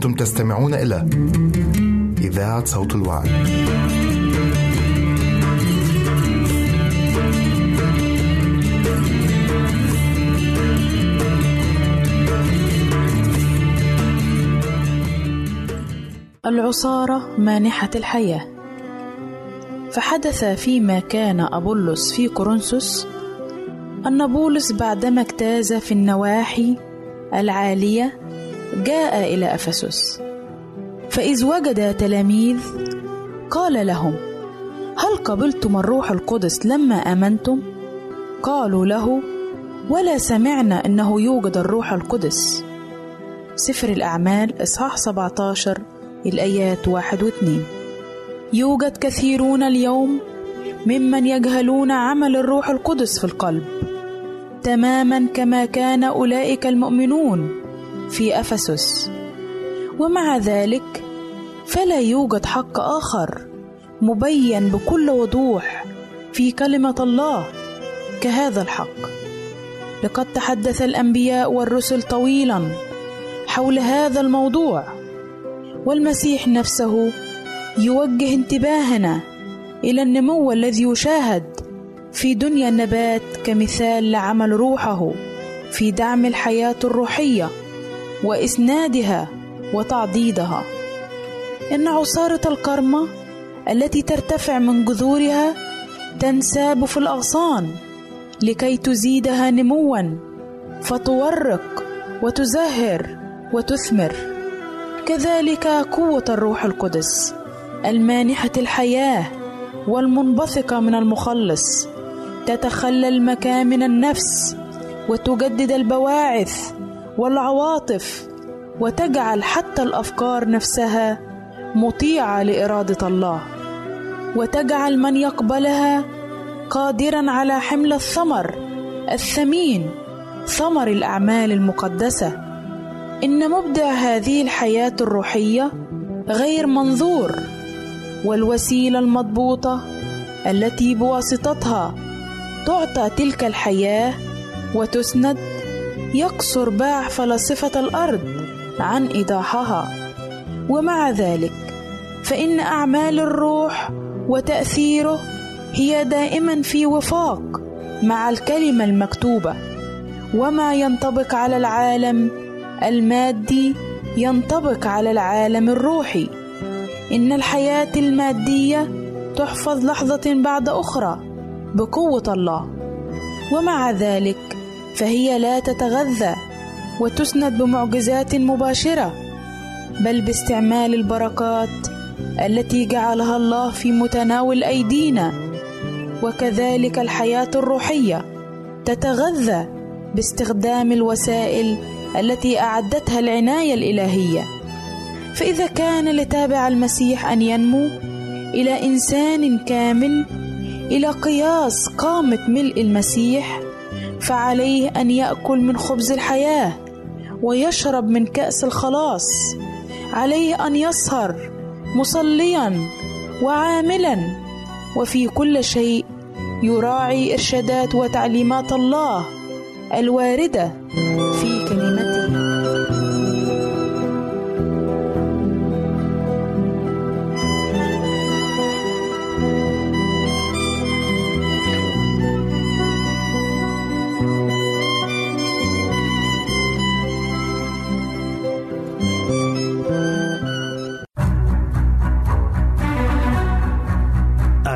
تستمعون إلى إذاعة صوت الوعي. العصارة مانحة الحياة فحدث فيما كان أبولس في كورنثوس أن بولس بعدما اجتاز في النواحي العالية جاء إلى أفسس. فإذ وجد تلاميذ قال لهم هل قبلتم الروح القدس لما آمنتم؟ قالوا له ولا سمعنا أنه يوجد الروح القدس. سفر الأعمال إصحاح 17 الآيات واحد واثنين. يوجد كثيرون اليوم ممن يجهلون عمل الروح القدس في القلب تماما كما كان أولئك المؤمنون. في أفسس. ومع ذلك فلا يوجد حق آخر مبين بكل وضوح في كلمة الله كهذا الحق. لقد تحدث الأنبياء والرسل طويلا حول هذا الموضوع والمسيح نفسه يوجه انتباهنا إلى النمو الذي يشاهد في دنيا النبات كمثال لعمل روحه في دعم الحياة الروحية. وإسنادها وتعضيدها. إن عصارة الكرمه التي ترتفع من جذورها تنساب في الأغصان لكي تزيدها نموا فتورق وتزهر وتثمر. كذلك قوة الروح القدس المانحة الحياة والمنبثقة من المخلص. تتخلى المكامن النفس وتجدد البواعث والعواطف وتجعل حتى الأفكار نفسها مطيعة لإرادة الله. وتجعل من يقبلها قادرا على حمل الثمر الثمين ثمر الأعمال المقدسة. إن مبدع هذه الحياة الروحية غير منظور والوسيلة المضبوطة التي بواسطتها تعطى تلك الحياة وتسند يقصر باع فلاسفة الأرض عن إيضاحها. ومع ذلك فإن أعمال الروح وتأثيره هي دائما في وفاق مع الكلمة المكتوبة. وما ينطبق على العالم المادي ينطبق على العالم الروحي. إن الحياة المادية تحفظ لحظة بعد أخرى بقوة الله. ومع ذلك فهي لا تتغذى وتسند بمعجزات مباشرة بل باستعمال البركات التي جعلها الله في متناول أيدينا وكذلك الحياة الروحية تتغذى باستخدام الوسائل التي أعدتها العناية الإلهية. فإذا كان لتابع المسيح أن ينمو إلى إنسان كامل إلى قياس قامة ملء المسيح فعليه أن يأكل من خبز الحياة ويشرب من كأس الخلاص. عليه أن يسهر مصليا وعاملا وفي كل شيء يراعي إرشادات وتعليمات الله الواردة.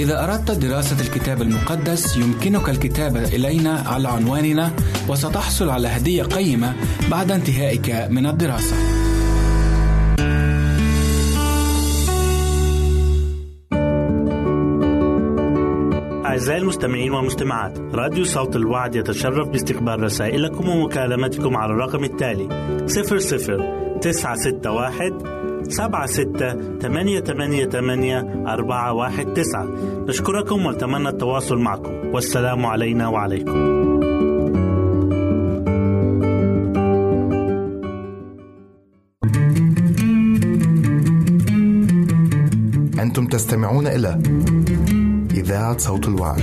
إذا أردت دراسة الكتاب المقدس يمكنك الكتابة إلينا على عنواننا وستحصل على هدية قيمة بعد انتهائك من الدراسة. أعزائي المستمعين والمستمعات راديو صوت الوعد يتشرف باستقبال رسائلكم ومكالمتكم على الرقم التالي 00 961 سبعة ستة ثمانية ثمانية ثمانية أربعة واحد تسعة. نشكركم ونتمنى التواصل معكم. والسلام علينا وعليكم. أنتم تستمعون إلى إذاعة صوت الوعد.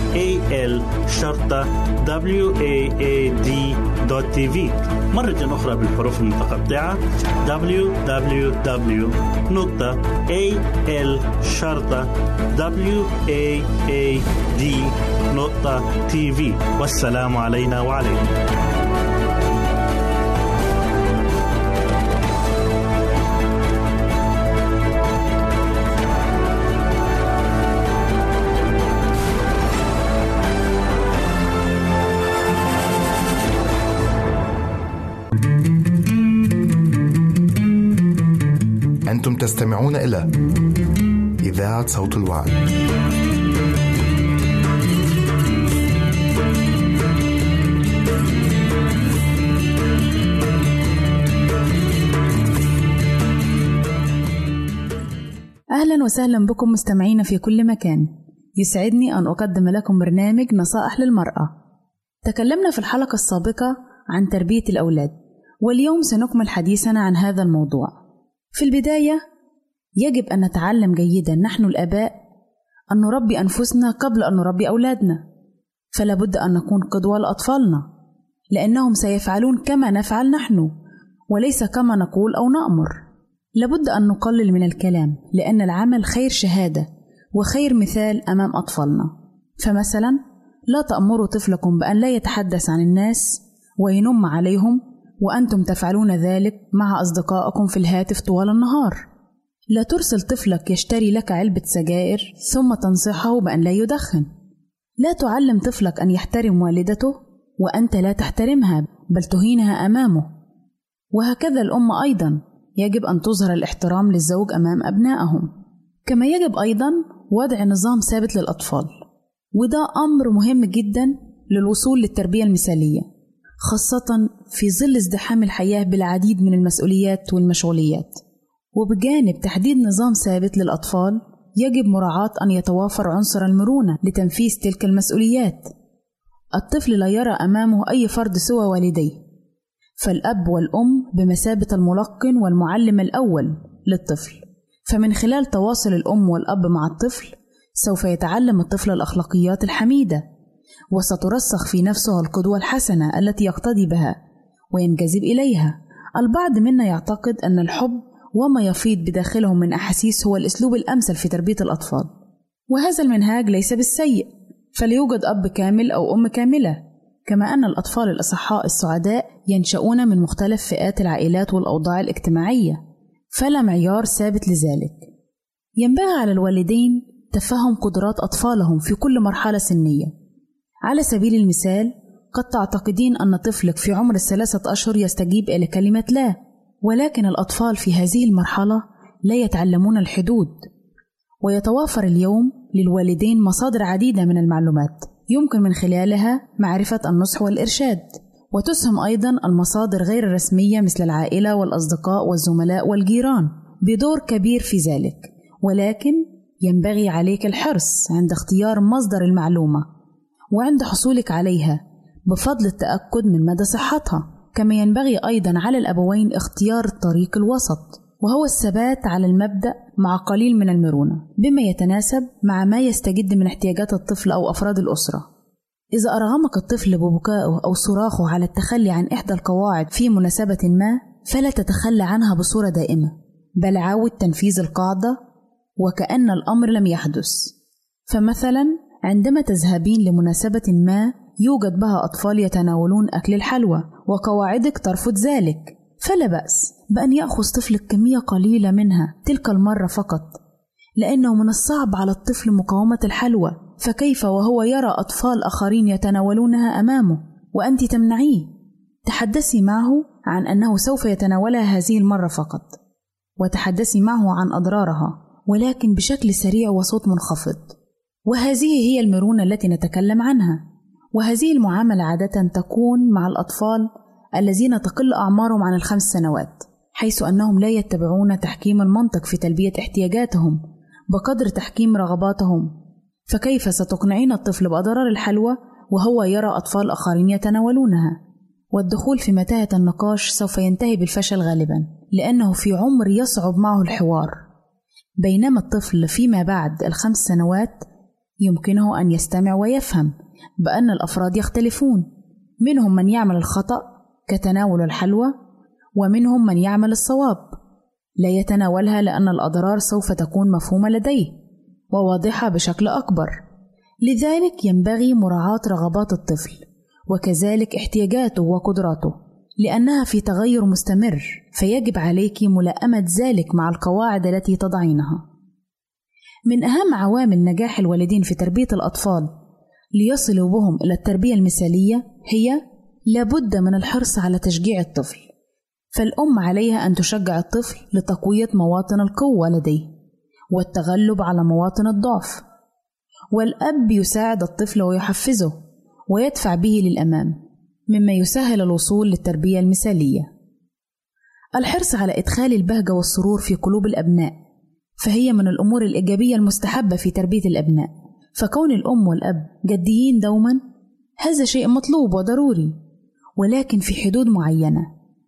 www.al waad.tv مرة أخرى بالحروف المتقطعة. Www www.al والسلام علينا وعليكم. أنتم تستمعون إلى إذاعة صوت الوعد. أهلا وسهلا بكم مستمعين في كل مكان. يسعدني أن أقدم لكم برنامج نصائح للمرأة. تكلمنا في الحلقة السابقة عن تربية الأولاد واليوم سنكمل حديثنا عن هذا الموضوع. في البداية يجب أن نتعلم جيدا نحن الآباء أن نربي أنفسنا قبل أن نربي أولادنا فلا بد أن نكون قدوة لأطفالنا لأنهم سيفعلون كما نفعل نحن وليس كما نقول أو نأمر. لابد أن نقلل من الكلام لأن العمل خير شهادة وخير مثال أمام أطفالنا. فمثلا لا تأمروا طفلكم بأن لا يتحدث عن الناس وينم عليهم وأنتم تفعلون ذلك مع أصدقائكم في الهاتف طوال النهار. لا ترسل طفلك يشتري لك علبة سجائر ثم تنصحه بأن لا يدخن. لا تعلم طفلك أن يحترم والدته وأنت لا تحترمها بل تهينها أمامه. وهكذا الأم أيضا. يجب أن تظهر الاحترام للزوج أمام أبنائهم. كما يجب أيضا وضع نظام ثابت للأطفال. وده أمر مهم جدا للوصول للتربية المثالية. خاصة في ظل ازدحام الحياة بالعديد من المسؤوليات والمشغوليات. وبجانب تحديد نظام ثابت للأطفال يجب مراعاة أن يتوافر عنصر المرونة لتنفيذ تلك المسؤوليات. الطفل لا يرى أمامه أي فرد سوى والديه. فالأب والأم بمثابة الملقن والمعلم الأول للطفل. فمن خلال تواصل الأم والأب مع الطفل سوف يتعلم الطفل الأخلاقيات الحميدة. وسترسخ في نفسه القدوة الحسنة التي يقتدي بها وينجذب إليها. البعض منا يعتقد أن الحب وما يفيض بداخلهم من أحاسيس هو الأسلوب الأمثل في تربية الأطفال. وهذا المنهاج ليس بالسيء فليوجد أب كامل أو أم كاملة كما أن الأطفال الأصحاء السعداء ينشؤون من مختلف فئات العائلات والأوضاع الاجتماعية. فلا معيار ثابت لذلك. ينبغي على الوالدين تفهم قدرات أطفالهم في كل مرحلة سنية. على سبيل المثال قد تعتقدين أن طفلك في عمر الثلاثة أشهر يستجيب إلى كلمة لا ولكن الأطفال في هذه المرحلة لا يتعلمون الحدود. ويتوافر اليوم للوالدين مصادر عديدة من المعلومات يمكن من خلالها معرفة النصح والإرشاد. وتسهم أيضا المصادر غير الرسمية مثل العائلة والأصدقاء والزملاء والجيران بدور كبير في ذلك ولكن ينبغي عليك الحرص عند اختيار مصدر المعلومة. وعند حصولك عليها بفضل التأكد من مدى صحتها. كما ينبغي أيضا على الأبوين اختيار الطريق الوسط وهو الثبات على المبدأ مع قليل من المرونة بما يتناسب مع ما يستجد من احتياجات الطفل أو أفراد الأسرة. إذا أرغمك الطفل ببكائه أو صراخه على التخلي عن إحدى القواعد في مناسبة ما فلا تتخلى عنها بصورة دائمة. بل عاود تنفيذ القاعدة وكأن الأمر لم يحدث. فمثلا عندما تذهبين لمناسبة ما يوجد بها أطفال يتناولون أكل الحلوى وقواعدك ترفض ذلك. فلا بأس بأن يأخذ طفلك كمية قليلة منها تلك المرة فقط لأنه من الصعب على الطفل مقاومة الحلوى. فكيف وهو يرى أطفال آخرين يتناولونها أمامه وأنت تمنعيه؟ تحدثي معه عن أنه سوف يتناولها هذه المرة فقط وتحدثي معه عن أضرارها ولكن بشكل سريع وصوت منخفض. وهذه هي المرونة التي نتكلم عنها. وهذه المعاملة عادة تكون مع الأطفال الذين تقل أعمارهم عن الخمس سنوات حيث أنهم لا يتبعون تحكيم المنطق في تلبية احتياجاتهم بقدر تحكيم رغباتهم. فكيف ستقنعين الطفل بأضرار الحلوى وهو يرى أطفال آخرين يتناولونها؟ والدخول في متاهة النقاش سوف ينتهي بالفشل غالبا لأنه في عمر يصعب معه الحوار. بينما الطفل فيما بعد الخمس سنوات يمكنه أن يستمع ويفهم بأن الأفراد يختلفون. منهم من يعمل الخطأ كتناول الحلوى ومنهم من يعمل الصواب. لا يتناولها لأن الأضرار سوف تكون مفهومة لديه وواضحة بشكل أكبر. لذلك ينبغي مراعاة رغبات الطفل وكذلك احتياجاته وقدراته. لأنها في تغير مستمر فيجب عليك ملائمة ذلك مع القواعد التي تضعينها. من أهم عوامل نجاح الوالدين في تربية الأطفال ليصلوا بهم إلى التربية المثالية هي لابد من الحرص على تشجيع الطفل فالأم عليها أن تشجع الطفل لتقوية مواطن القوة لديه والتغلب على مواطن الضعف والأب يساعد الطفل ويحفزه ويدفع به للأمام مما يسهل الوصول للتربية المثالية. الحرص على إدخال البهجة والسرور في قلوب الأبناء فهي من الأمور الإيجابية المستحبة في تربية الأبناء. فكون الأم والأب جديين دوما هذا شيء مطلوب وضروري ولكن في حدود معينة.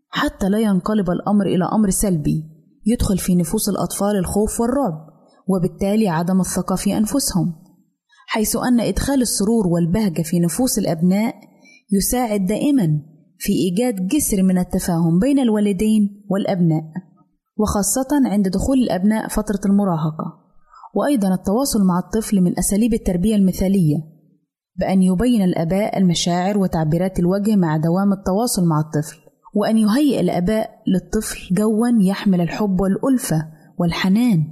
حتى لا ينقلب الأمر إلى أمر سلبي يدخل في نفوس الأطفال الخوف والرعب وبالتالي عدم الثقة في أنفسهم. حيث أن إدخال السرور والبهجة في نفوس الأبناء يساعد دائما في إيجاد جسر من التفاهم بين الوالدين والأبناء. وخاصة عند دخول الأبناء فترة المراهقة. وأيضا التواصل مع الطفل من أساليب التربية المثالية بأن يبين الآباء المشاعر وتعبيرات الوجه مع دوام التواصل مع الطفل وأن يهيئ الآباء للطفل جوا يحمل الحب والألفة والحنان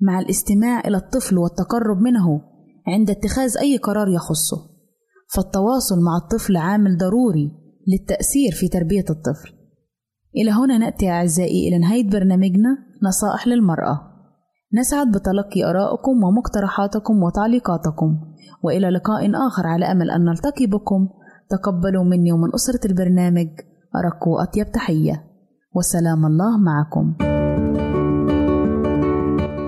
مع الاستماع إلى الطفل والتقرب منه عند اتخاذ أي قرار يخصه. فالتواصل مع الطفل عامل ضروري للتأثير في تربية الطفل. إلى هنا نأتي أعزائي إلى نهاية برنامجنا نصائح للمرأة. نسعد بتلقي آرائكم ومقترحاتكم وتعليقاتكم وإلى لقاء آخر على أمل أن نلتقي بكم. تقبلوا مني ومن أسرة البرنامج أرق وأطيب تحية. وسلام الله معكم.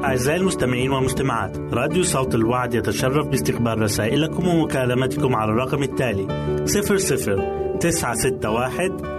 أعزائي المستمعين والمستمعات راديو صوت الوعد يتشرف باستقبال رسائلكم ومكالمتكم على الرقم التالي 00 961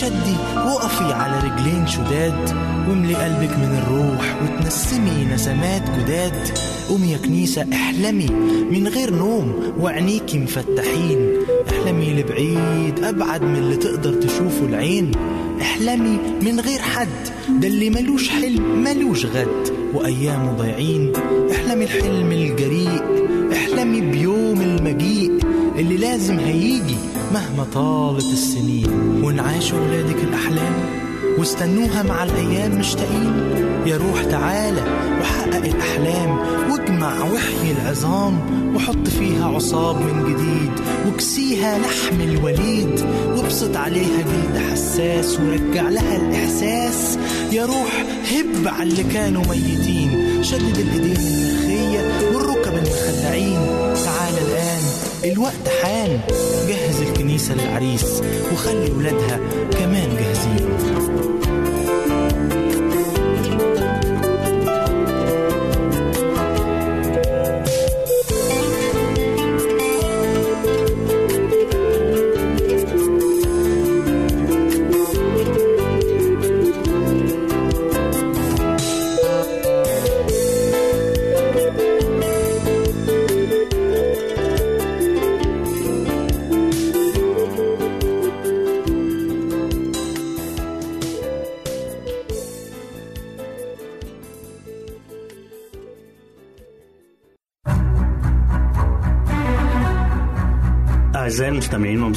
وتشدي وقفي على رجلين شداد. واملي قلبك من الروح وتنسمي نسمات جداد. قومي يا كنيسة احلمي من غير نوم وعينيكي مفتحين. احلمي لبعيد أبعد من اللي تقدر تشوفه العين. احلمي من غير حد ده اللي ملوش حلم ملوش غد. وأيامه ضايعين احلمي الحلم الجريء. احلمي بيوم المجيء اللي لازم هيجي. مهما طالت السنين ونعاش ولادك الأحلام واستنوها مع الأيام مشتاقين. يا روح تعالى وحقق الأحلام واجمع وحي العظام وحط فيها عصاب من جديد وكسيها لحم الوليد وابسط عليها جلد حساس ورجع لها الإحساس. يا روح هب على اللي كانوا ميتين شدد الإيدين المخية والركب المخلعين. تعالى الآن الوقت حان. جهز الكنيسة للعريس وخلي ولادها كمان جاهزين.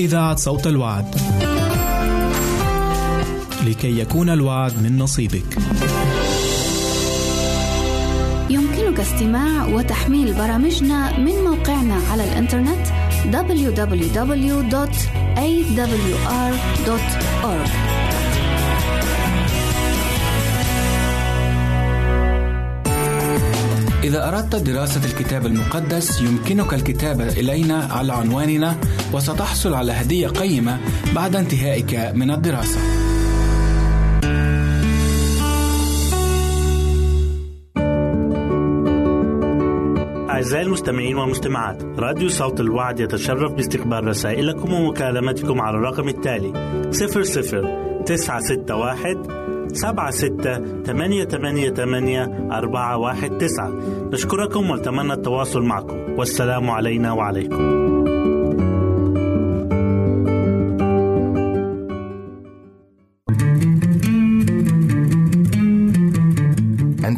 إذاعة صوت الوعد. لكي يكون الوعد من نصيبك. يمكنك استماع وتحميل برامجنا من موقعنا على الإنترنت www.awr.org إذا أردت دراسة الكتاب المقدس يمكنك الكتابة إلينا على عنواننا وستحصل على هدية قيمة بعد انتهائك من الدراسة. أعزائي المستمعين والمستمعات راديو صوت الوعد يتشرف باستقبال رسائلكم ومكالمتكم على الرقم التالي 00 961 سبعة ستة ثمانية ثمانية ثمانية أربعة واحد تسعة. نشكركم ونتمنى التواصل معكم. والسلام علينا وعليكم.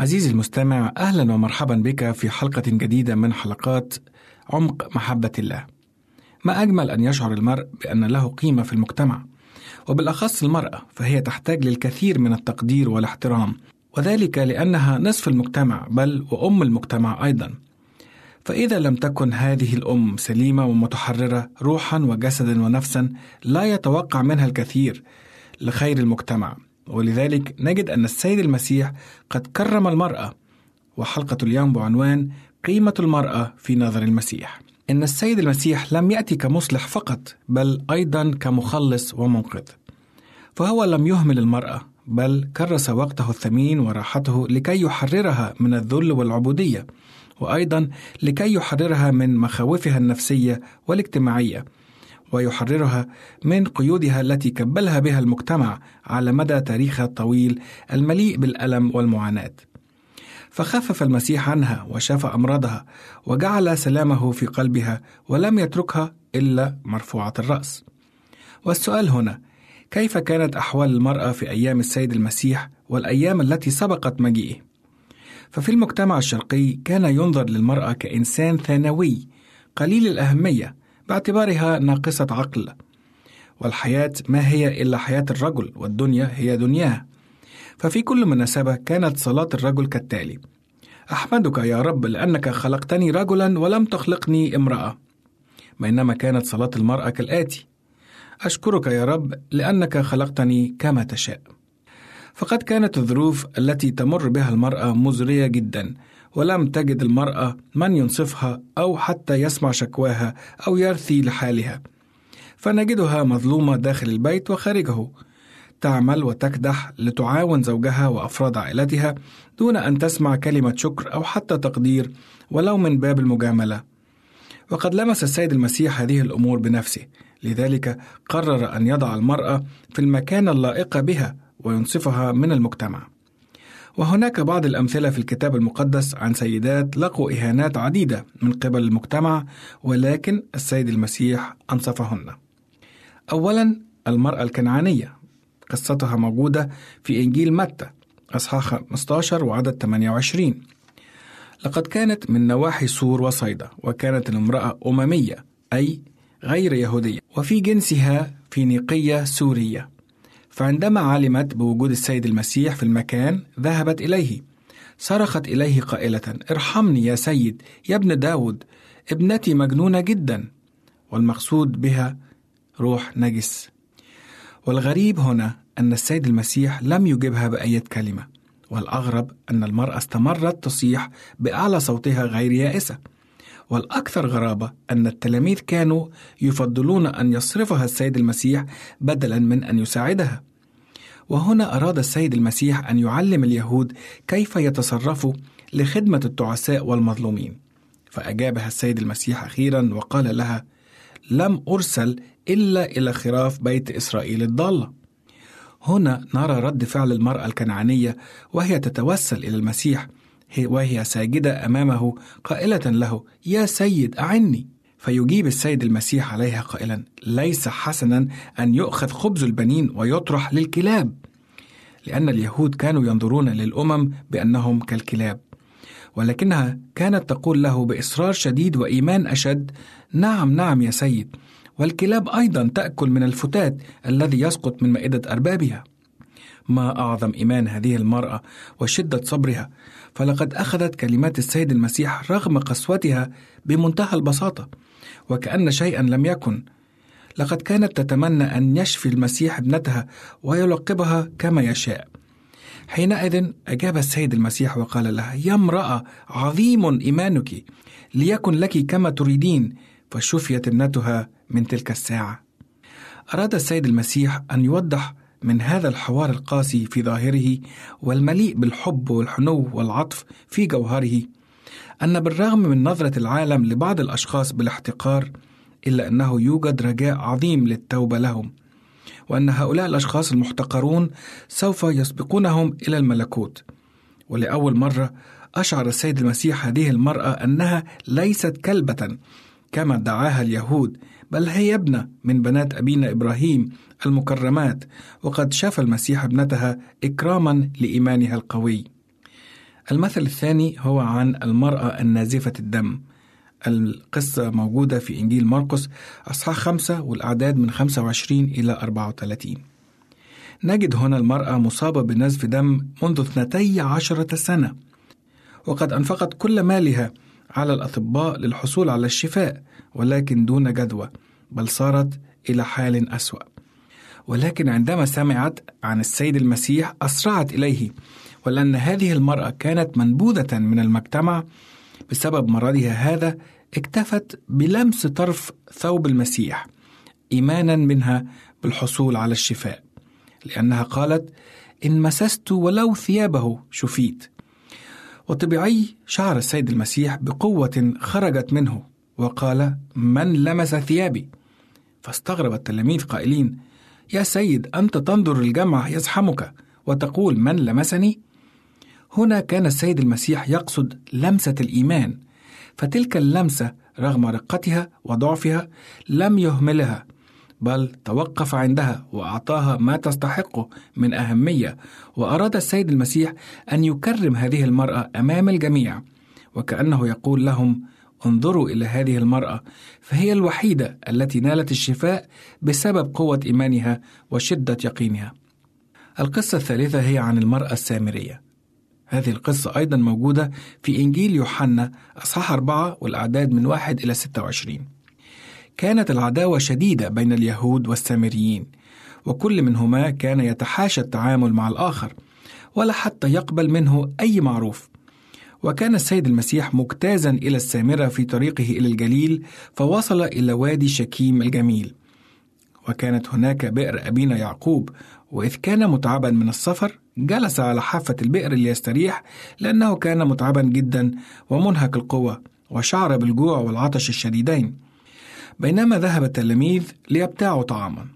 عزيزي المستمع أهلا ومرحبا بك في حلقة جديدة من حلقات عمق محبة الله. ما أجمل أن يشعر المرء بأن له قيمة في المجتمع وبالأخص المرأة فهي تحتاج للكثير من التقدير والاحترام وذلك لأنها نصف المجتمع بل وأم المجتمع أيضا. فإذا لم تكن هذه الأم سليمة ومتحررة روحا وجسدا ونفسا لا يتوقع منها الكثير لخير المجتمع ولذلك نجد أن السيد المسيح قد كرم المرأة وحلقة اليوم بعنوان قيمة المرأة في نظر المسيح. إن السيد المسيح لم يأتي كمصلح فقط بل أيضا كمخلص ومنقذ. فهو لم يهمل المرأة بل كرس وقته الثمين وراحته لكي يحررها من الذل والعبودية وأيضا لكي يحررها من مخاوفها النفسية والاجتماعية. ويحررها من قيودها التي كبلها بها المجتمع على مدى تاريخها الطويل المليء بالألم والمعاناة. فخفف المسيح عنها وشاف أمراضها وجعل سلامه في قلبها ولم يتركها إلا مرفوعة الرأس. والسؤال هنا كيف كانت أحوال المرأة في أيام السيد المسيح والأيام التي سبقت مجيئه؟ ففي المجتمع الشرقي كان ينظر للمرأة كإنسان ثانوي قليل الأهمية باعتبارها ناقصة عقل. والحياة ما هي إلا حياة الرجل والدنيا هي دنياه ففي كل مناسبة كانت صلاة الرجل كالتالي. أحمدك يا رب لأنك خلقتني رجلا ولم تخلقني امرأة. بينما كانت صلاة المرأة كالآتي. أشكرك يا رب لأنك خلقتني كما تشاء. فقد كانت الظروف التي تمر بها المرأة مزرية جدا. ولم تجد المرأة من ينصفها أو حتى يسمع شكواها أو يرثي لحالها. فنجدها مظلومة داخل البيت وخارجه. تعمل وتكدح لتعاون زوجها وأفراد عائلتها دون أن تسمع كلمة شكر أو حتى تقدير ولو من باب المجاملة. وقد لمس السيد المسيح هذه الأمور بنفسه. لذلك قرر أن يضع المرأة في المكان اللائق بها وينصفها من المجتمع. وهناك بعض الأمثلة في الكتاب المقدس عن سيدات لقوا إهانات عديدة من قبل المجتمع ولكن السيد المسيح أنصفهن. أولا المرأة الكنعانية. قصتها موجودة في إنجيل متى أصحاح 15 وعدد 28 لقد كانت من نواحي سور وصيدا وكانت الامرأة أممية أي غير يهودية. وفي جنسها فينيقية سورية. فعندما علمت بوجود السيد المسيح في المكان ذهبت إليه. صرخت إليه قائلة ارحمني يا سيد يا ابن داود ابنتي مجنونة جدا. والمقصود بها روح نجس. والغريب هنا أن السيد المسيح لم يجبها بأية كلمة والأغرب أن المرأة استمرت تصيح بأعلى صوتها غير يائسة. والأكثر غرابة أن التلاميذ كانوا يفضلون أن يصرفها السيد المسيح بدلا من أن يساعدها. وهنا أراد السيد المسيح أن يعلم اليهود كيف يتصرفوا لخدمة التعساء والمظلومين. فأجابها السيد المسيح أخيرا وقال لها لم أرسل إلا إلى خراف بيت إسرائيل الضالة. هنا نرى رد فعل المرأة الكنعانية وهي تتوسل إلى المسيح وهي ساجدة أمامه قائلة له يا سيد أعني. فيجيب السيد المسيح عليها قائلا ليس حسنا أن يؤخذ خبز البنين ويطرح للكلاب. لأن اليهود كانوا ينظرون للأمم بأنهم كالكلاب ولكنها كانت تقول له بإصرار شديد وإيمان أشد نعم نعم يا سيد والكلاب أيضا تأكل من الفتات الذي يسقط من مائدة أربابها. ما أعظم إيمان هذه المرأة وشدة صبرها فلقد أخذت كلمات السيد المسيح رغم قسوتها بمنتهى البساطة وكأن شيئا لم يكن. لقد كانت تتمنى أن يشفي المسيح ابنتها ويلقبها كما يشاء. حينئذ أجاب السيد المسيح وقال لها يا امرأة عظيم إيمانك. ليكن لك كما تريدين. فشفيت ابنتها من تلك الساعة. أراد السيد المسيح أن يوضح من هذا الحوار القاسي في ظاهره والمليء بالحب والحنو والعطف في جوهره أن بالرغم من نظرة العالم لبعض الأشخاص بالاحتقار إلا أنه يوجد رجاء عظيم للتوبة لهم وأن هؤلاء الأشخاص المحتقرون سوف يسبقونهم إلى الملكوت. ولأول مرة أشعر السيد المسيح هذه المرأة أنها ليست كلبة كما ادعاها اليهود بل هي ابنة من بنات أبينا إبراهيم المكرمات وقد شاف المسيح ابنتها إكراما لإيمانها القوي. المثل الثاني هو عن المرأة النازفة الدم. القصة موجودة في إنجيل مرقس أصحاح خمسة والأعداد من 25 إلى 34 نجد هنا المرأة مصابة بنزف دم منذ اثنتي عشرة سنة وقد أنفقت كل مالها على الأطباء للحصول على الشفاء ولكن دون جدوى بل صارت إلى حال أسوأ. ولكن عندما سمعت عن السيد المسيح أسرعت إليه ولأن هذه المرأة كانت منبوذة من المجتمع بسبب مرضها هذا اكتفت بلمس طرف ثوب المسيح إيمانا منها بالحصول على الشفاء لأنها قالت إن مسست ولو ثيابه شفيت وطبيعي شعر السيد المسيح بقوة خرجت منه وقال من لمس ثيابي؟ فاستغرب التلاميذ قائلين يا سيد أنت تنظر الجمع يزحمك وتقول من لمسني؟ هنا كان السيد المسيح يقصد لمسة الإيمان فتلك اللمسة رغم رقتها وضعفها لم يهملها بل توقف عندها وأعطاها ما تستحقه من أهمية وأراد السيد المسيح أن يكرم هذه المرأة أمام الجميع وكأنه يقول لهم انظروا إلى هذه المرأة فهي الوحيدة التي نالت الشفاء بسبب قوة إيمانها وشدة يقينها. القصة الثالثة هي عن المرأة السامرية. هذه القصة أيضا موجودة في إنجيل يوحنا أصحاح أربعة والأعداد من واحد إلى ستة وعشرين. كانت العداوة شديدة بين اليهود والسامريين وكل منهما كان يتحاشى التعامل مع الآخر ولا حتى يقبل منه أي معروف. وكان السيد المسيح مجتازا إلى السامرة في طريقه إلى الجليل فوصل إلى وادي شكيم الجميل. وكانت هناك بئر أبينا يعقوب وإذ كان متعبا من السفر جلس على حافة البئر ليستريح لأنه كان متعبا جدا ومنهك القوة وشعر بالجوع والعطش الشديدين. بينما ذهب التلاميذ ليبتاعوا طعاما.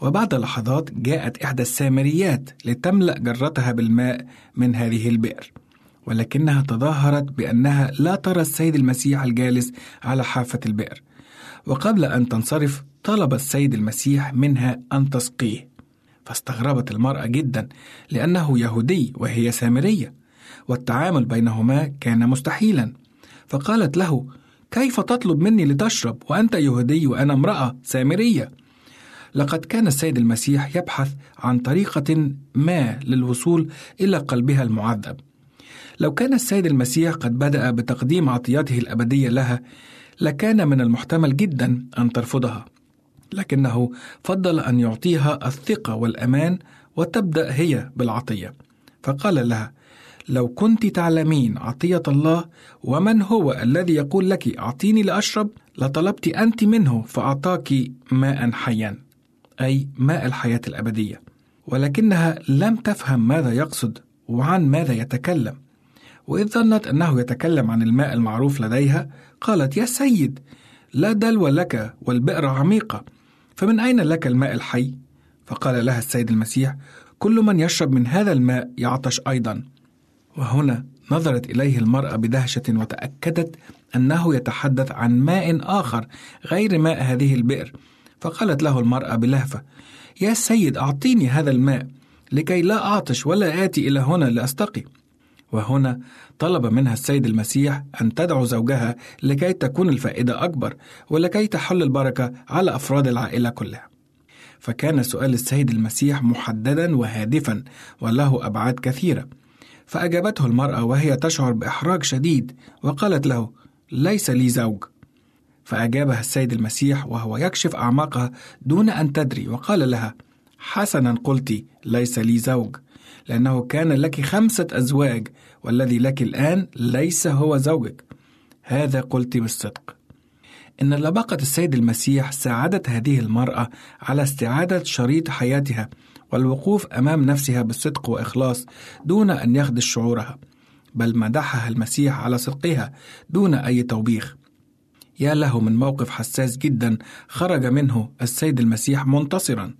وبعد لحظات جاءت إحدى السامريات لتملأ جرتها بالماء من هذه البئر ولكنها تظاهرت بأنها لا ترى السيد المسيح الجالس على حافة البئر. وقبل أن تنصرف طلب السيد المسيح منها أن تسقيه. فاستغربت المرأة جدا لأنه يهودي وهي سامرية والتعامل بينهما كان مستحيلا. فقالت له كيف تطلب مني لتشرب وأنت يهودي وأنا امرأة سامرية؟ لقد كان السيد المسيح يبحث عن طريقة ما للوصول إلى قلبها المعذب. لو كان السيد المسيح قد بدأ بتقديم عطياته الأبدية لها لكان من المحتمل جدا أن ترفضها. لكنه فضل أن يعطيها الثقة والأمان وتبدأ هي بالعطية. فقال لها لو كنت تعلمين عطية الله ومن هو الذي يقول لك أعطيني لأشرب لطلبت أنت منه فأعطاك ماء حيا. أي ماء الحياة الأبدية. ولكنها لم تفهم ماذا يقصد وعن ماذا يتكلم. وإذ ظنت أنه يتكلم عن الماء المعروف لديها قالت يا سيد لا دلو لك والبئر عميقة. فمن أين لك الماء الحي؟ فقال لها السيد المسيح كل من يشرب من هذا الماء يعطش أيضا. وهنا نظرت إليه المرأة بدهشة وتأكدت أنه يتحدث عن ماء آخر غير ماء هذه البئر. فقالت له المرأة بلهفة يا سيد أعطيني هذا الماء لكي لا أعطش ولا آتي إلى هنا لأستقي. وهنا طلب منها السيد المسيح أن تدعو زوجها لكي تكون الفائدة أكبر ولكي تحل البركة على أفراد العائلة كلها. فكان سؤال السيد المسيح محددا وهادفا وله أبعاد كثيرة. فأجابته المرأة وهي تشعر بإحراج شديد وقالت له ليس لي زوج. فأجابها السيد المسيح وهو يكشف أعماقها دون أن تدري وقال لها حسنا قلت ليس لي زوج. لأنه كان لك خمسة أزواج والذي لك الآن ليس هو زوجك. هذا قلت بالصدق. إن لباقة السيد المسيح ساعدت هذه المرأة على استعادة شريط حياتها والوقوف أمام نفسها بالصدق وإخلاص دون أن يخدش شعورها بل مدحها المسيح على صدقها دون أي توبيخ. يا له من موقف حساس جدا خرج منه السيد المسيح منتصرا.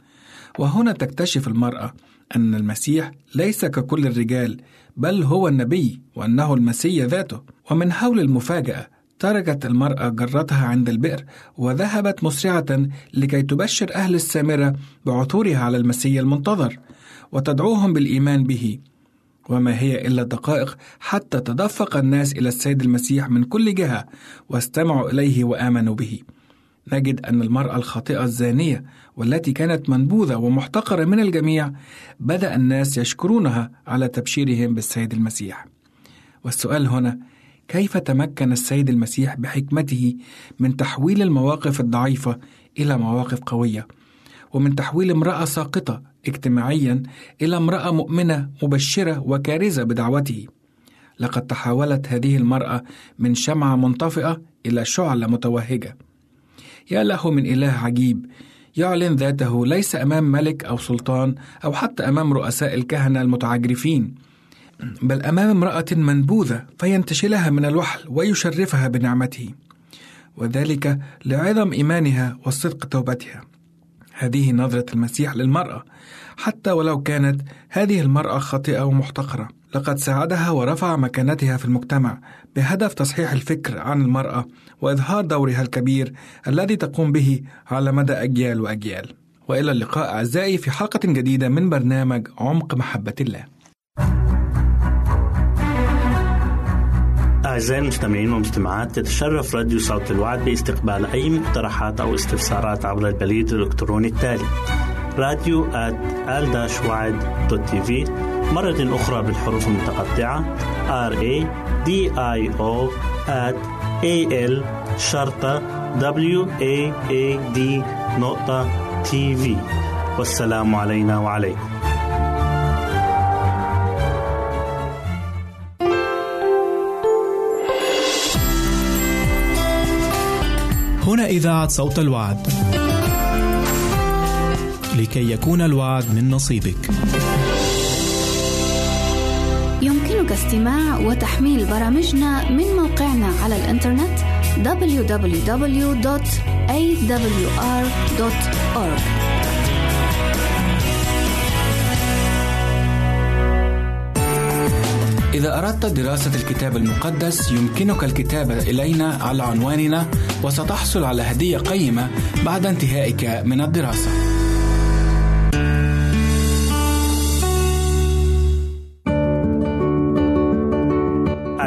وهنا تكتشف المرأة أن المسيح ليس ككل الرجال بل هو النبي وأنه المسيح ذاته. ومن حول المفاجأة تركت المرأة جرتها عند البئر وذهبت مسرعة لكي تبشر أهل السامرة بعثورها على المسيح المنتظر وتدعوهم بالإيمان به. وما هي إلا دقائق حتى تدفق الناس إلى السيد المسيح من كل جهة واستمعوا إليه وآمنوا به. نجد أن المرأة الخاطئة الزانية والتي كانت منبوذة ومحتقرة من الجميع بدأ الناس يشكرونها على تبشيرهم بالسيد المسيح. والسؤال هنا كيف تمكن السيد المسيح بحكمته من تحويل المواقف الضعيفة إلى مواقف قوية ومن تحويل امرأة ساقطة اجتماعيا إلى امرأة مؤمنة مبشرة وكارزة بدعوته؟ لقد تحولت هذه المرأة من شمعة منطفئة إلى شعلة متوهجة. يا له من إله عجيب يعلن ذاته ليس أمام ملك أو سلطان أو حتى أمام رؤساء الكهنة المتعجرفين بل أمام امرأة منبوذة فينتشلها من الوحل ويشرفها بنعمته وذلك لعظم إيمانها وصدق توبتها. هذه نظرة المسيح للمرأة. حتى ولو كانت هذه المرأة خاطئة ومحتقرة لقد ساعدها ورفع مكانتها في المجتمع بهدف تصحيح الفكر عن المرأة وإظهار دورها الكبير الذي تقوم به على مدى أجيال وأجيال. وإلى اللقاء أعزائي في حلقة جديدة من برنامج عمق محبة الله. أعزائي المستمعين والمستمعات تتشرف راديو صوت الوعد باستقبال أي مقترحات أو استفسارات عبر البريد الإلكتروني التالي راديو في مرة أخرى بالحروف المتقطعة. R A D I O at A L شرطة W A A D نقطة تي في والسلام علينا وعليكم. هنا إذاعة صوت الوعد. لكي يكون الوعد من نصيبك. استماع وتحميل برامجنا من موقعنا على الإنترنت www.awr.org إذا أردت دراسة الكتاب المقدس يمكنك الكتابة إلينا على عنواننا وستحصل على هدية قيمة بعد انتهائك من الدراسة.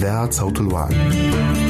إذاعة صوت الوعد.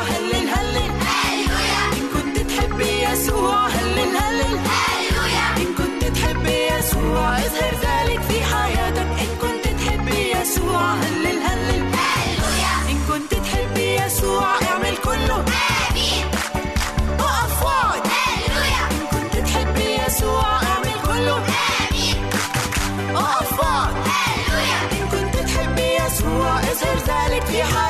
هلل هلل. إن كنت تحبي يسوع هلل هلل. إن كنت تحبي يسوع اظهر ذلك في حياتك. إن كنت تحبي يسوع هلل هلل. كنت تحبي يسوع وعد إن كنت تحبي يسوع اعمل كله. كنت تحبي يسوع اظهر ذلك في حياتك.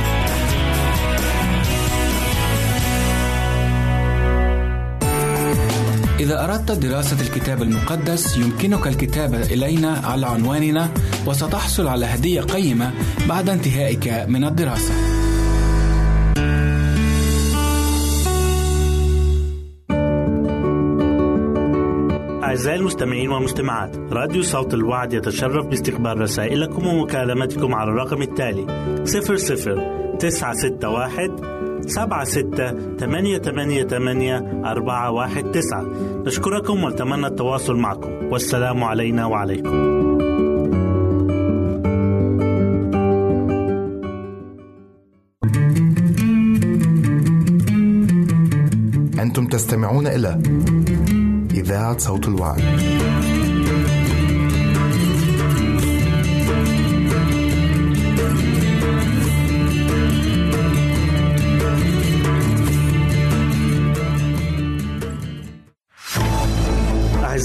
إذا أردت دراسة الكتاب المقدس يمكنك الكتابة إلينا على عنواننا وستحصل على هدية قيمة بعد انتهائك من الدراسة. أعزائي المستمعين والمستمعات راديو صوت الوعد يتشرف باستقبال رسائلكم ومكالمتكم على الرقم التالي 00 961 سبعة ستة ثمانية ثمانية ثمانية أربعة واحد تسعة. نشكركم ونتمنى التواصل معكم. والسلام علينا وعليكم. أنتم تستمعون إلى إذاعة صوت الوعي.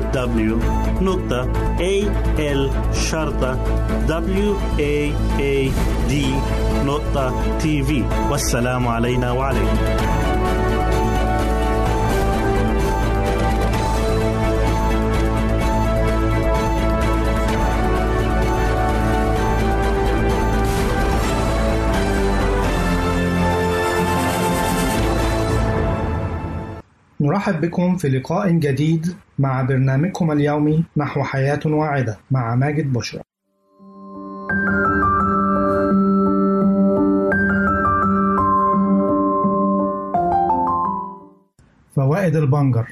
www.al-sharta والسلام علينا وعليكم. نرحب بكم في لقاء جديد مع برنامجكم اليومي نحو حياة واعدة مع ماجد بشرى. فوائد البنجر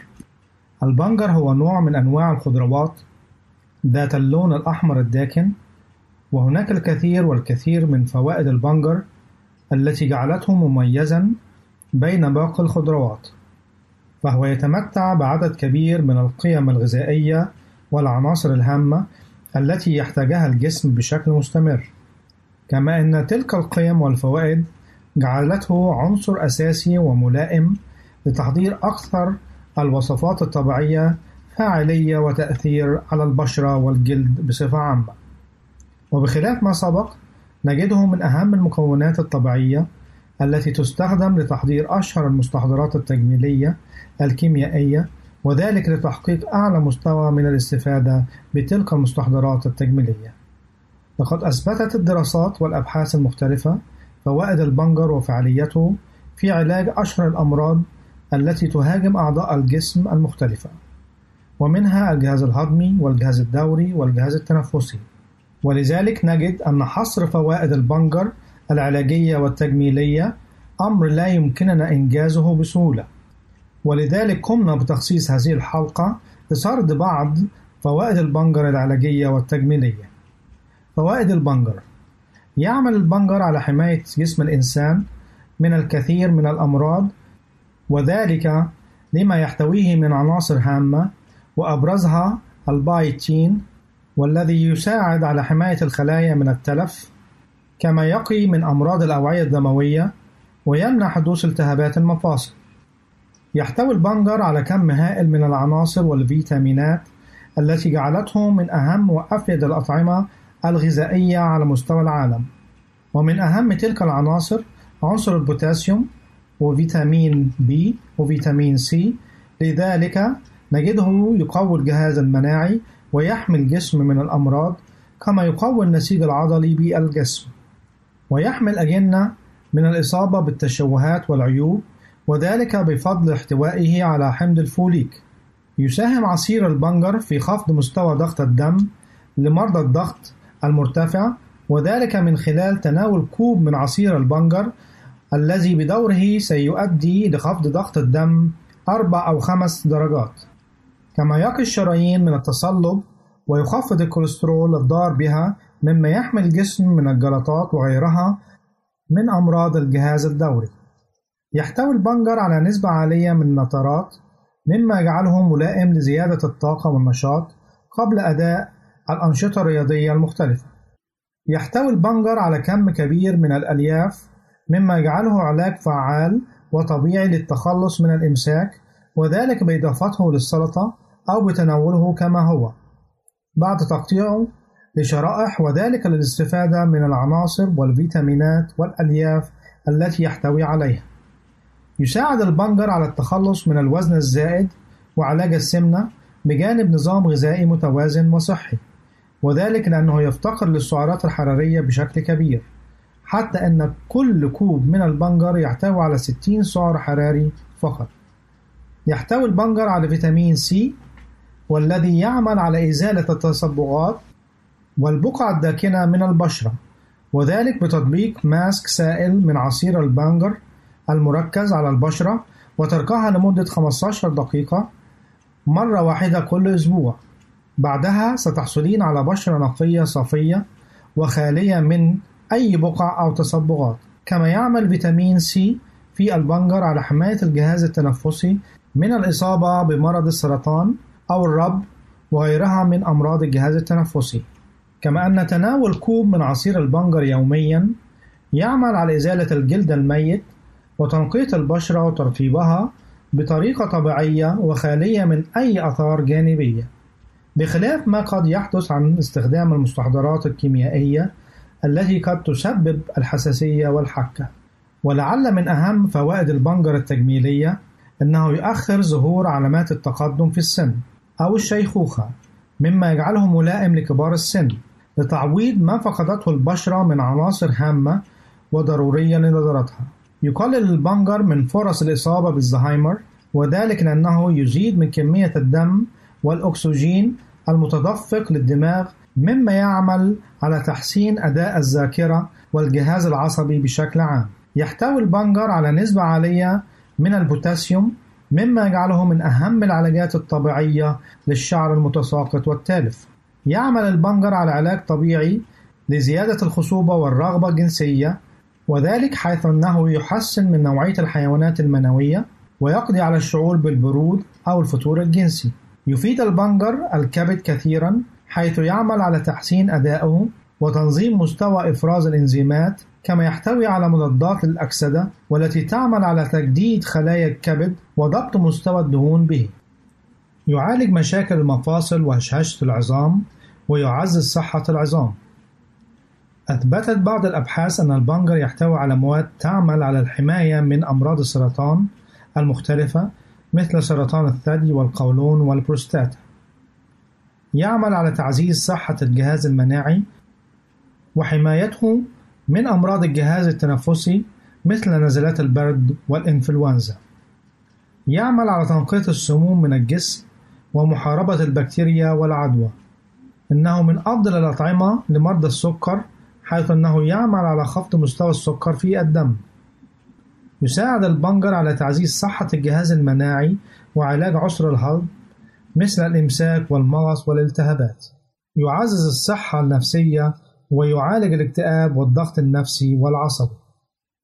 البنجر هو نوع من أنواع الخضروات ذات اللون الأحمر الداكن وهناك الكثير والكثير من فوائد البنجر التي جعلته مميزا بين باقي الخضروات فهو يتمتع بعدد كبير من القيم الغذائية والعناصر الهامة التي يحتاجها الجسم بشكل مستمر. كما أن تلك القيم والفوائد جعلته عنصر أساسي وملائم لتحضير أكثر الوصفات الطبيعية فاعلية وتأثير على البشرة والجلد بصفة عامة. وبخلاف ما سبق نجده من أهم المكونات الطبيعية التي تستخدم لتحضير أشهر المستحضرات التجميلية الكيميائية وذلك لتحقيق أعلى مستوى من الاستفادة بتلك المستحضرات التجميلية. لقد أثبتت الدراسات والأبحاث المختلفة فوائد البنجر وفعاليته في علاج أشهر الأمراض التي تهاجم أعضاء الجسم المختلفة، ومنها الجهاز الهضمي والجهاز الدوري والجهاز التنفسي. ولذلك نجد أن حصر فوائد البنجر العلاجية والتجميلية أمر لا يمكننا إنجازه بسهولة. ولذلك قمنا بتخصيص هذه الحلقة لسرد بعض فوائد البنجر العلاجية والتجميلية. فوائد البنجر يعمل البنجر على حماية جسم الإنسان من الكثير من الأمراض وذلك لما يحتويه من عناصر هامة وأبرزها البايتين والذي يساعد على حماية الخلايا من التلف كما يقي من أمراض الأوعية الدموية ويمنع حدوث التهابات المفاصل. يحتوي البنجر على كم هائل من العناصر والفيتامينات التي جعلته من أهم وأفيد الأطعمة الغذائية على مستوى العالم. ومن أهم تلك العناصر عنصر البوتاسيوم وفيتامين بي وفيتامين سي لذلك نجده يقوي الجهاز المناعي ويحمي الجسم من الأمراض كما يقوي النسيج العضلي بالجسم. ويحمي الأجنة من الإصابة بالتشوهات والعيوب وذلك بفضل احتوائه على حمض الفوليك. يساهم عصير البنجر في خفض مستوى ضغط الدم لمرضى الضغط المرتفع وذلك من خلال تناول كوب من عصير البنجر الذي بدوره سيؤدي لخفض ضغط الدم أربع أو خمس درجات. كما يقي الشرايين من التصلب ويخفض الكوليسترول الضار بها مما يحمي الجسم من الجلطات وغيرها من أمراض الجهاز الدوري يحتوي البنجر على نسبة عالية من النترات مما يجعله ملائم لزيادة الطاقة والنشاط قبل أداء الأنشطة الرياضية المختلفة. يحتوي البنجر على كم كبير من الألياف مما يجعله علاج فعال وطبيعي للتخلص من الإمساك وذلك بإضافته للسلطة أو بتناوله كما هو بعد تقطيعه لشرائح وذلك للاستفادة من العناصر والفيتامينات والألياف التي يحتوي عليها. يساعد البنجر على التخلص من الوزن الزائد وعلاج السمنة بجانب نظام غذائي متوازن وصحي وذلك لأنه يفتقر للسعرات الحرارية بشكل كبير حتى أن كل كوب من البنجر يحتوي على 60 سعر حراري فقط يحتوي البنجر على فيتامين سي والذي يعمل على إزالة التصبغات والبقع الداكنة من البشرة وذلك بتطبيق ماسك سائل من عصير البنجر المركز على البشرة وتركها لمدة 15 دقيقة مرة واحدة كل أسبوع. بعدها ستحصلين على بشرة نقية صافية وخالية من أي بقع أو تصبغات. كما يعمل فيتامين سي في البنجر على حماية الجهاز التنفسي من الإصابة بمرض السرطان أو الرب وغيرها من أمراض الجهاز التنفسي. كما أن تناول كوب من عصير البنجر يوميا يعمل على إزالة الجلد الميت وتنقية البشرة وترطيبها بطريقة طبيعية وخالية من أي آثار جانبية. بخلاف ما قد يحدث عن استخدام المستحضرات الكيميائية التي قد تسبب الحساسية والحكة ولعل من أهم فوائد البنجر التجميلية أنه يؤخر ظهور علامات التقدم في السن أو الشيخوخة مما يجعله ملائم لكبار السن. لتعويض ما فقدته البشرة من عناصر هامة وضرورية لنضارتها يقلل البنجر من فرص الإصابة بالزهايمر وذلك لأنه يزيد من كمية الدم والأكسجين المتدفق للدماغ مما يعمل على تحسين أداء الذاكرة والجهاز العصبي بشكل عام. يحتوي البنجر على نسبة عالية من البوتاسيوم مما يجعله من أهم العلاجات الطبيعية للشعر المتساقط والتالف. يعمل البنجر على علاج طبيعي لزيادة الخصوبة والرغبة الجنسية وذلك حيث أنه يحسن من نوعية الحيوانات المنوية ويقضي على الشعور بالبرود أو الفتور الجنسي. يفيد البنجر الكبد كثيرا حيث يعمل على تحسين أدائه وتنظيم مستوى إفراز الإنزيمات كما يحتوي على مضادات للأكسدة والتي تعمل على تجديد خلايا الكبد وضبط مستوى الدهون به. يعالج مشاكل المفاصل وهشاشة العظام ويعزز صحة العظام. أثبتت بعض الأبحاث أن البنجر يحتوي على مواد تعمل على الحماية من أمراض السرطان المختلفة مثل سرطان الثدي والقولون والبروستاتا. يعمل على تعزيز صحة الجهاز المناعي وحمايته من أمراض الجهاز التنفسي مثل نزلات البرد والإنفلونزا. يعمل على تنقية السموم من الجسم ومحاربة البكتيريا والعدوى. إنه من أفضل الأطعمة لمرضى السكر حيث أنه يعمل على خفض مستوى السكر في الدم. يساعد البنجر على تعزيز صحة الجهاز المناعي وعلاج عسر الهضم مثل الإمساك والمغص والالتهابات. يعزز الصحة النفسية ويعالج الاكتئاب والضغط النفسي والعصبي.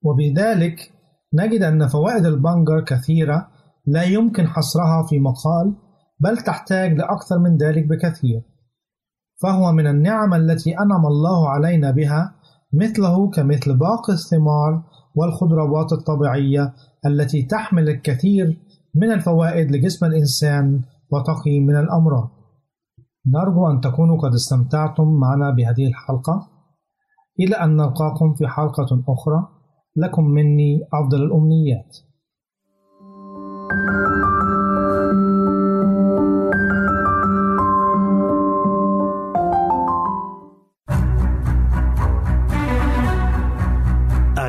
وبذلك نجد أن فوائد البنجر كثيرة لا يمكن حصرها في مقال بل تحتاج لأكثر من ذلك بكثير. فهو من النعم التي أنعم الله علينا بها مثله كمثل باقي الثمار والخضروات الطبيعية التي تحمل الكثير من الفوائد لجسم الإنسان وتقي من الأمراض. نرجو أن تكونوا قد استمتعتم معنا بهذه الحلقة. إلى أن نلقاكم في حلقة أخرى، لكم مني أفضل الأمنيات.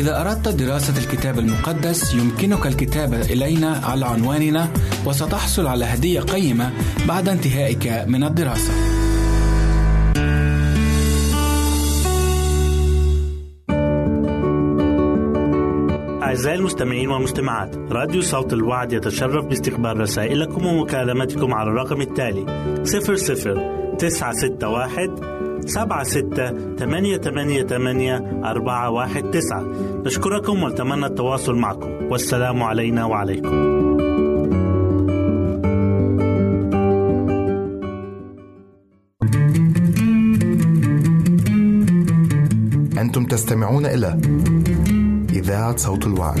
إذا أردت دراسة الكتاب المقدس يمكنك الكتابة إلينا على عنواننا وستحصل على هدية قيمة بعد انتهائك من الدراسة. أعزائي المستمعين والمستمعات راديو صوت الوعد يتشرف باستقبال رسائلكم ومكالمتكم على الرقم التالي 00 961 سبعة ستة ثمانية ثمانية ثمانية أربعة واحد تسعة. نشكركم ونتمنى التواصل معكم. والسلام علينا وعليكم. أنتم تستمعون إلى إذاعة صوت الوعد.